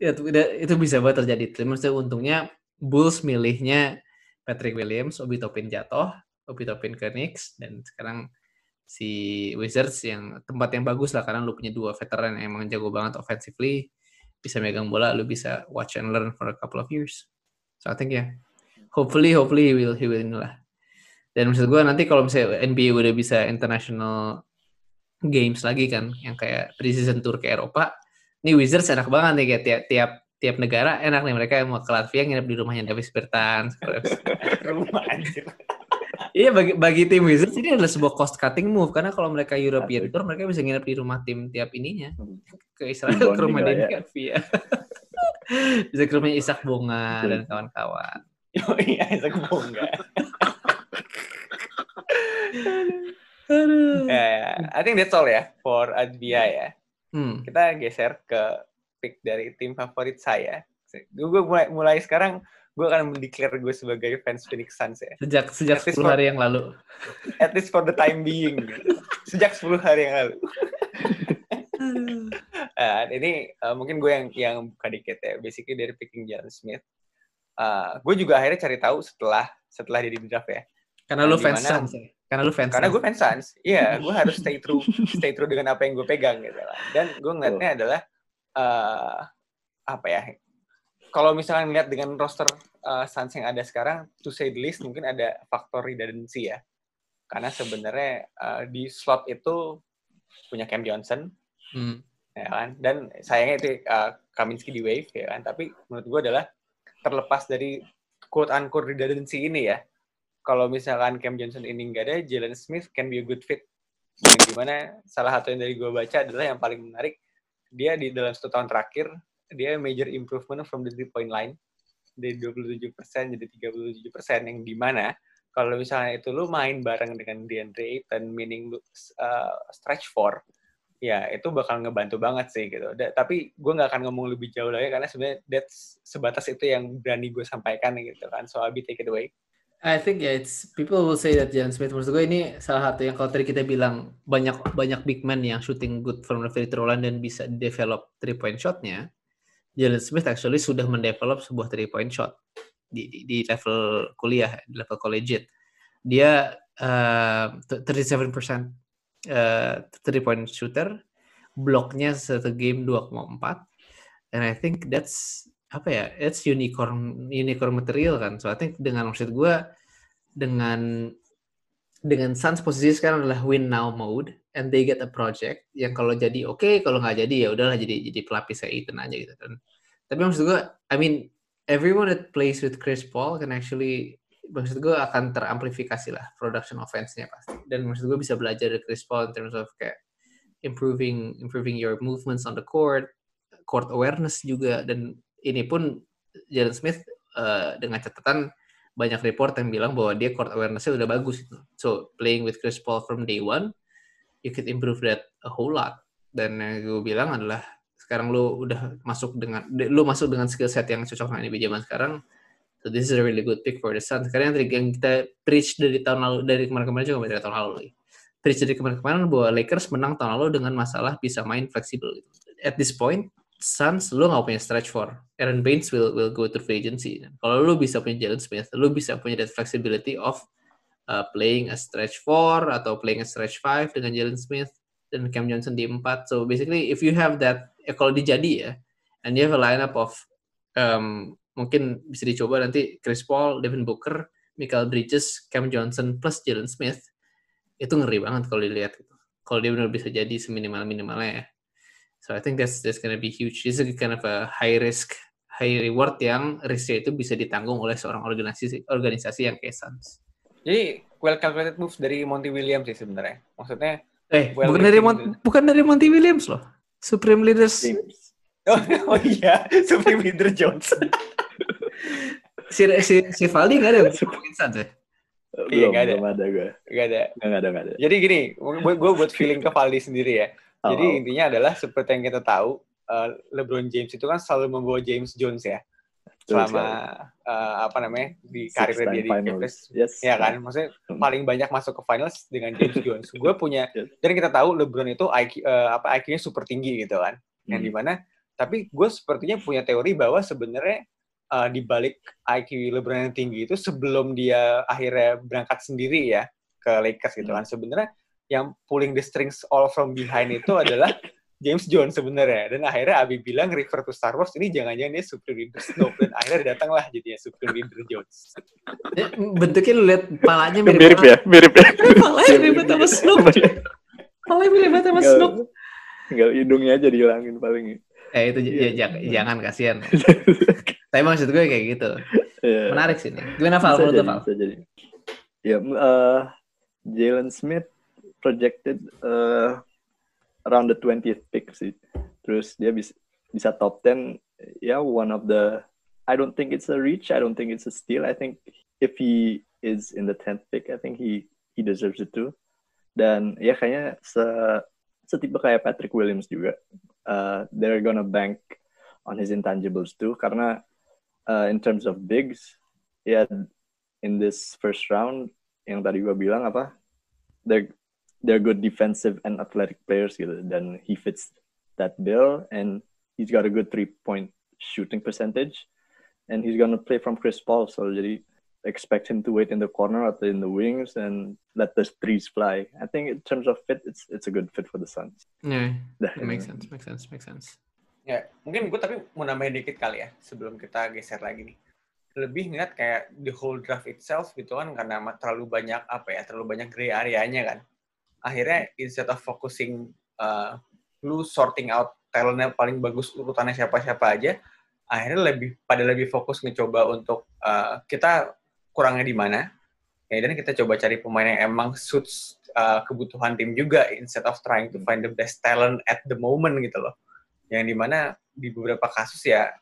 Ya itu, itu bisa banget terjadi. Maksudnya untungnya Bulls milihnya Patrick Williams Obi Topin jatuh Obi Topin ke Knicks dan sekarang si Wizards yang tempat yang bagus lah karena lu punya dua veteran yang emang jago banget offensively bisa megang bola lu bisa watch and learn for a couple of years. So I think ya yeah, hopefully hopefully he will he will inilah. Dan maksud gue nanti kalau misalnya NBA udah bisa international games lagi kan yang kayak preseason tour ke Eropa ini Wizards enak banget nih kayak tiap tiap tiap negara enak nih. Mereka yang mau ke Latvia nginep di rumahnya Davis Bertans. Rumah anjir. Iya bagi bagi tim Wizards ini adalah sebuah cost cutting move karena kalau mereka European Tour mereka bisa nginep di rumah tim tiap ininya. Ke Israel ke rumah Denny ya. Avia. bisa ke rumahnya Isak Bunga dan kawan-kawan. Iya Isaac Bonga Aduh. ya ya. I think that's all ya for Advia ya. Hmm. kita geser ke pick dari tim favorit saya. Gue mulai, mulai sekarang gue akan mendeklar gue sebagai fans Phoenix Suns ya. Sejak sejak At least 10 for- hari yang lalu. at least for the time being. Sejak 10 hari yang lalu. Uh, ini uh, mungkin gue yang yang buka dikit ya. Basically dari picking Jalen Smith Uh, gue juga akhirnya cari tahu setelah setelah dia di draft ya Karena lu fans? Suns ya. Karena lu fans. karena gue fans Suns iya gue harus stay true stay true dengan apa yang gue pegang gitu lah. dan gue ngeliatnya adalah uh, apa ya kalau misalnya ngeliat dengan roster uh, Suns yang ada sekarang to say the least mungkin ada faktor redundancy ya karena sebenarnya uh, di slot itu punya Cam Johnson Hmm. ya kan? Dan sayangnya itu uh, Kaminski di wave, ya kan? Tapi menurut gue adalah terlepas dari quote unquote redundancy ini ya, kalau misalkan Cam Johnson ini nggak ada, Jalen Smith can be a good fit. Yang di mana salah satu yang dari gue baca adalah yang paling menarik, dia di dalam satu tahun terakhir, dia major improvement from the three point line. Dari 27% jadi 37% yang di mana kalau misalnya itu lu main bareng dengan DeAndre Ayton, meaning uh, stretch four, ya itu bakal ngebantu banget sih gitu. Da, tapi gue nggak akan ngomong lebih jauh lagi karena sebenarnya that's sebatas itu yang berani gue sampaikan gitu kan. So Abi take it away. I think yeah, it's people will say that Jalen Smith menurut gue ini salah satu yang kalau tadi kita bilang banyak banyak big man yang shooting good from the free throw line dan bisa develop three point shotnya. Jalen Smith actually sudah mendevelop sebuah three point shot di, di, di level kuliah, di level collegiate. Dia uh, 37% uh, three point shooter, bloknya satu game 2,4. And I think that's apa ya it's unicorn unicorn material kan so I think dengan maksud gue dengan dengan Suns posisi sekarang adalah win now mode and they get a project yang kalau jadi oke okay, kalau nggak jadi ya udahlah jadi jadi pelapis saya Ethan aja gitu kan tapi maksud gue I mean everyone that plays with Chris Paul can actually maksud gue akan teramplifikasi lah production offense-nya pasti dan maksud gue bisa belajar dari Chris Paul in terms of kayak improving improving your movements on the court court awareness juga dan ini pun Jalen Smith uh, dengan catatan banyak report yang bilang bahwa dia court awareness-nya udah bagus. So playing with Chris Paul from day one, you could improve that a whole lot. Dan yang gue bilang adalah sekarang lu udah masuk dengan lu masuk dengan skill set yang cocok dengan NBA zaman sekarang. So this is a really good pick for the Suns. Sekarang yang kita preach dari tahun lalu dari kemarin-kemarin juga dari tahun lalu lagi. Preach dari kemarin-kemarin bahwa Lakers menang tahun lalu dengan masalah bisa main fleksibel. At this point, Suns lu nggak punya stretch for. Aaron Baines will will go to free agency. Kalau lu bisa punya Jalen Smith, lu bisa punya that flexibility of uh, playing a stretch four atau playing a stretch five dengan Jalen Smith dan Cam Johnson di empat. So basically if you have that, ya kalau dijadi ya, and you have a lineup of um, mungkin bisa dicoba nanti Chris Paul, Devin Booker, Michael Bridges, Cam Johnson plus Jalen Smith itu ngeri banget kalau dilihat. Kalau dia benar bisa jadi seminimal minimalnya ya. So I think that's that's gonna be huge. This is kind of a high risk, high reward yang risknya itu bisa ditanggung oleh seorang organisasi organisasi yang kayak Suns. Jadi well calculated moves dari Monty Williams sih sebenarnya. Maksudnya eh well bukan dari Mon bukan dari Monty Williams loh. Supreme Leaders. Oh, oh iya, Supreme Leader Jones. Si si si Valdi nggak ada ngomongin Suns ya? Iya, nggak ada. Belum ada gue. Gak ada. Nggak ada, nggak ada. Jadi gini, gue buat feeling ke Valdi sendiri ya. Jadi Oh. intinya adalah seperti yang kita tahu, uh, LeBron James itu kan selalu membawa James Jones ya, selama uh, apa namanya di karir dia di finals. Cavs, Yes. ya kan? Maksudnya Hmm. paling banyak masuk ke finals dengan James Jones. Gue punya, Yes. dan kita tahu LeBron itu IQ, uh, apa IQ-nya super tinggi gitu kan, yang Hmm. di mana. Tapi gue sepertinya punya teori bahwa sebenarnya uh, di balik IQ LeBron yang tinggi itu sebelum dia akhirnya berangkat sendiri ya ke Lakers gitu kan, sebenarnya yang pulling the strings all from behind itu adalah James Jones sebenarnya dan akhirnya Abi bilang refer to Star Wars ini jangan-jangan dia Supreme Leader Snoke dan akhirnya datanglah jadinya Supreme Leader Jones. Ya, Bentuknya lu lihat palanya mirip, Mirip ya, mirip ya. Palanya mirip sama Snoop. Palanya mirip sama Snoop. Tinggal hidungnya aja dihilangin paling. Eh itu j- Iya. ya, jangan, kasihan. Tapi maksud gue kayak gitu. Iya. Menarik sih nih. Gimana Val? Menurut Val? bisa jadi. Ya, uh, Jalen Smith projected uh, around the 20th pick sih. Terus dia bisa bisa top 10 ya one of the I don't think it's a reach, I don't think it's a steal. I think if he is in the 10th pick, I think he he deserves it too. Dan ya kayaknya se setipe kayak Patrick Williams juga. Uh, they're gonna bank on his intangibles too. Karena uh, in terms of bigs yeah, in this first round yang tadi gua bilang apa they're they're good defensive and athletic players gitu. Dan he fits that bill and he's got a good three point shooting percentage. And he's gonna play from Chris Paul so jadi expect him to wait in the corner or in the wings and let the threes fly I think in terms of fit it's it's a good fit for the Suns Yeah, it makes sense, makes sense, makes sense. Ya, mungkin gue tapi mau nambahin dikit kali ya sebelum kita geser lagi nih. Lebih ngeliat kayak the whole draft itself gitu kan karena terlalu banyak apa ya, terlalu banyak gray areanya kan. Akhirnya instead of focusing uh, lu sorting out talentnya paling bagus urutannya siapa-siapa aja, akhirnya lebih pada lebih fokus ngecoba untuk uh, kita kurangnya di mana, ya dan kita coba cari pemain yang emang suits uh, kebutuhan tim juga instead of trying to find the best talent at the moment gitu loh. Yang di mana di beberapa kasus ya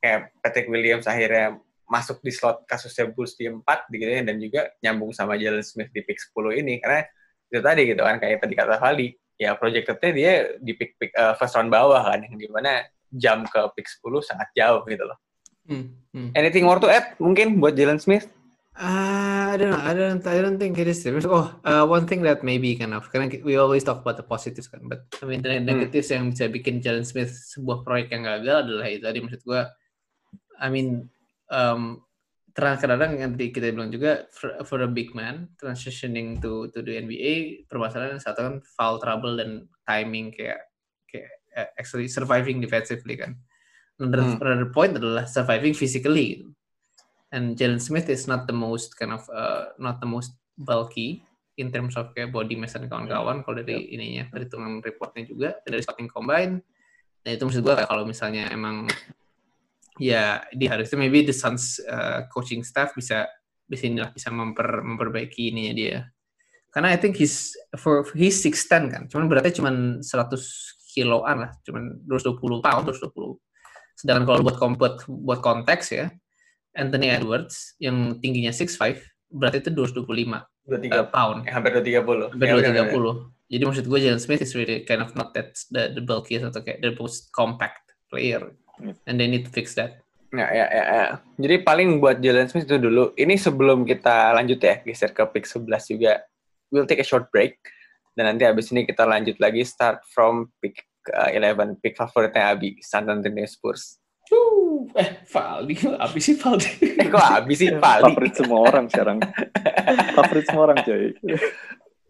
kayak Patrick Williams akhirnya masuk di slot kasusnya Bulls di 4 gitu ya dan juga nyambung sama Jalen Smith di pick 10 ini karena itu tadi gitu kan kayak tadi kata Fali ya projectednya dia di pick pick uh, first round bawah kan yang di mana jam ke pick 10 sangat jauh gitu loh. Hmm, hmm. Anything more to add mungkin buat Jalen Smith? Uh, I don't know. I don't. I don't think it is. Oh, uh, one thing that maybe kind of karena we always talk about the positives kan, but I mean the hmm. negatives hmm. yang bisa bikin Jalen Smith sebuah proyek yang gagal adalah itu tadi maksud gue. I mean um, kadang-kadang yang tadi kita bilang juga for, for a big man transitioning to to the NBA permasalahan satu kan foul trouble dan timing kayak kayak uh, actually surviving defensively kan. Another, hmm. another point adalah surviving physically. Gitu. And Jalen Smith is not the most kind of uh, not the most bulky in terms of kayak body mass dan kawan-kawan. Kalau dari yeah. ininya perhitungan reportnya juga. Dari scouting combine. Nah itu maksud gue kalau misalnya emang ya di itu maybe the Suns uh, coaching staff bisa bisa inilah bisa memper, memperbaiki ininya dia. Karena I think he's for he's six ten kan. Cuman berarti cuman 100 kiloan lah. Cuman 220 pound 220 sedangkan kalau buat buat buat konteks ya Anthony Edwards yang tingginya six five berarti itu 225 23 uh, pound eh, hampir 230 hampir ya, 230 ya, jadi maksud gue Jalen Smith is really kind of not that the, the bulkiest atau kayak the most compact player and they need to fix that. Ya, ya, ya, ya. Jadi paling buat Jalen Smith itu dulu. Ini sebelum kita lanjut ya, geser ke pick 11 juga. We'll take a short break. Dan nanti habis ini kita lanjut lagi start from pick uh, 11, pick favoritnya Abi, San Antonio Spurs. Uh, eh, Valdi, Abi sih Valdi. Eh, kok Abi sih Valdi? Favorit semua orang sekarang. Favorit semua orang, coy.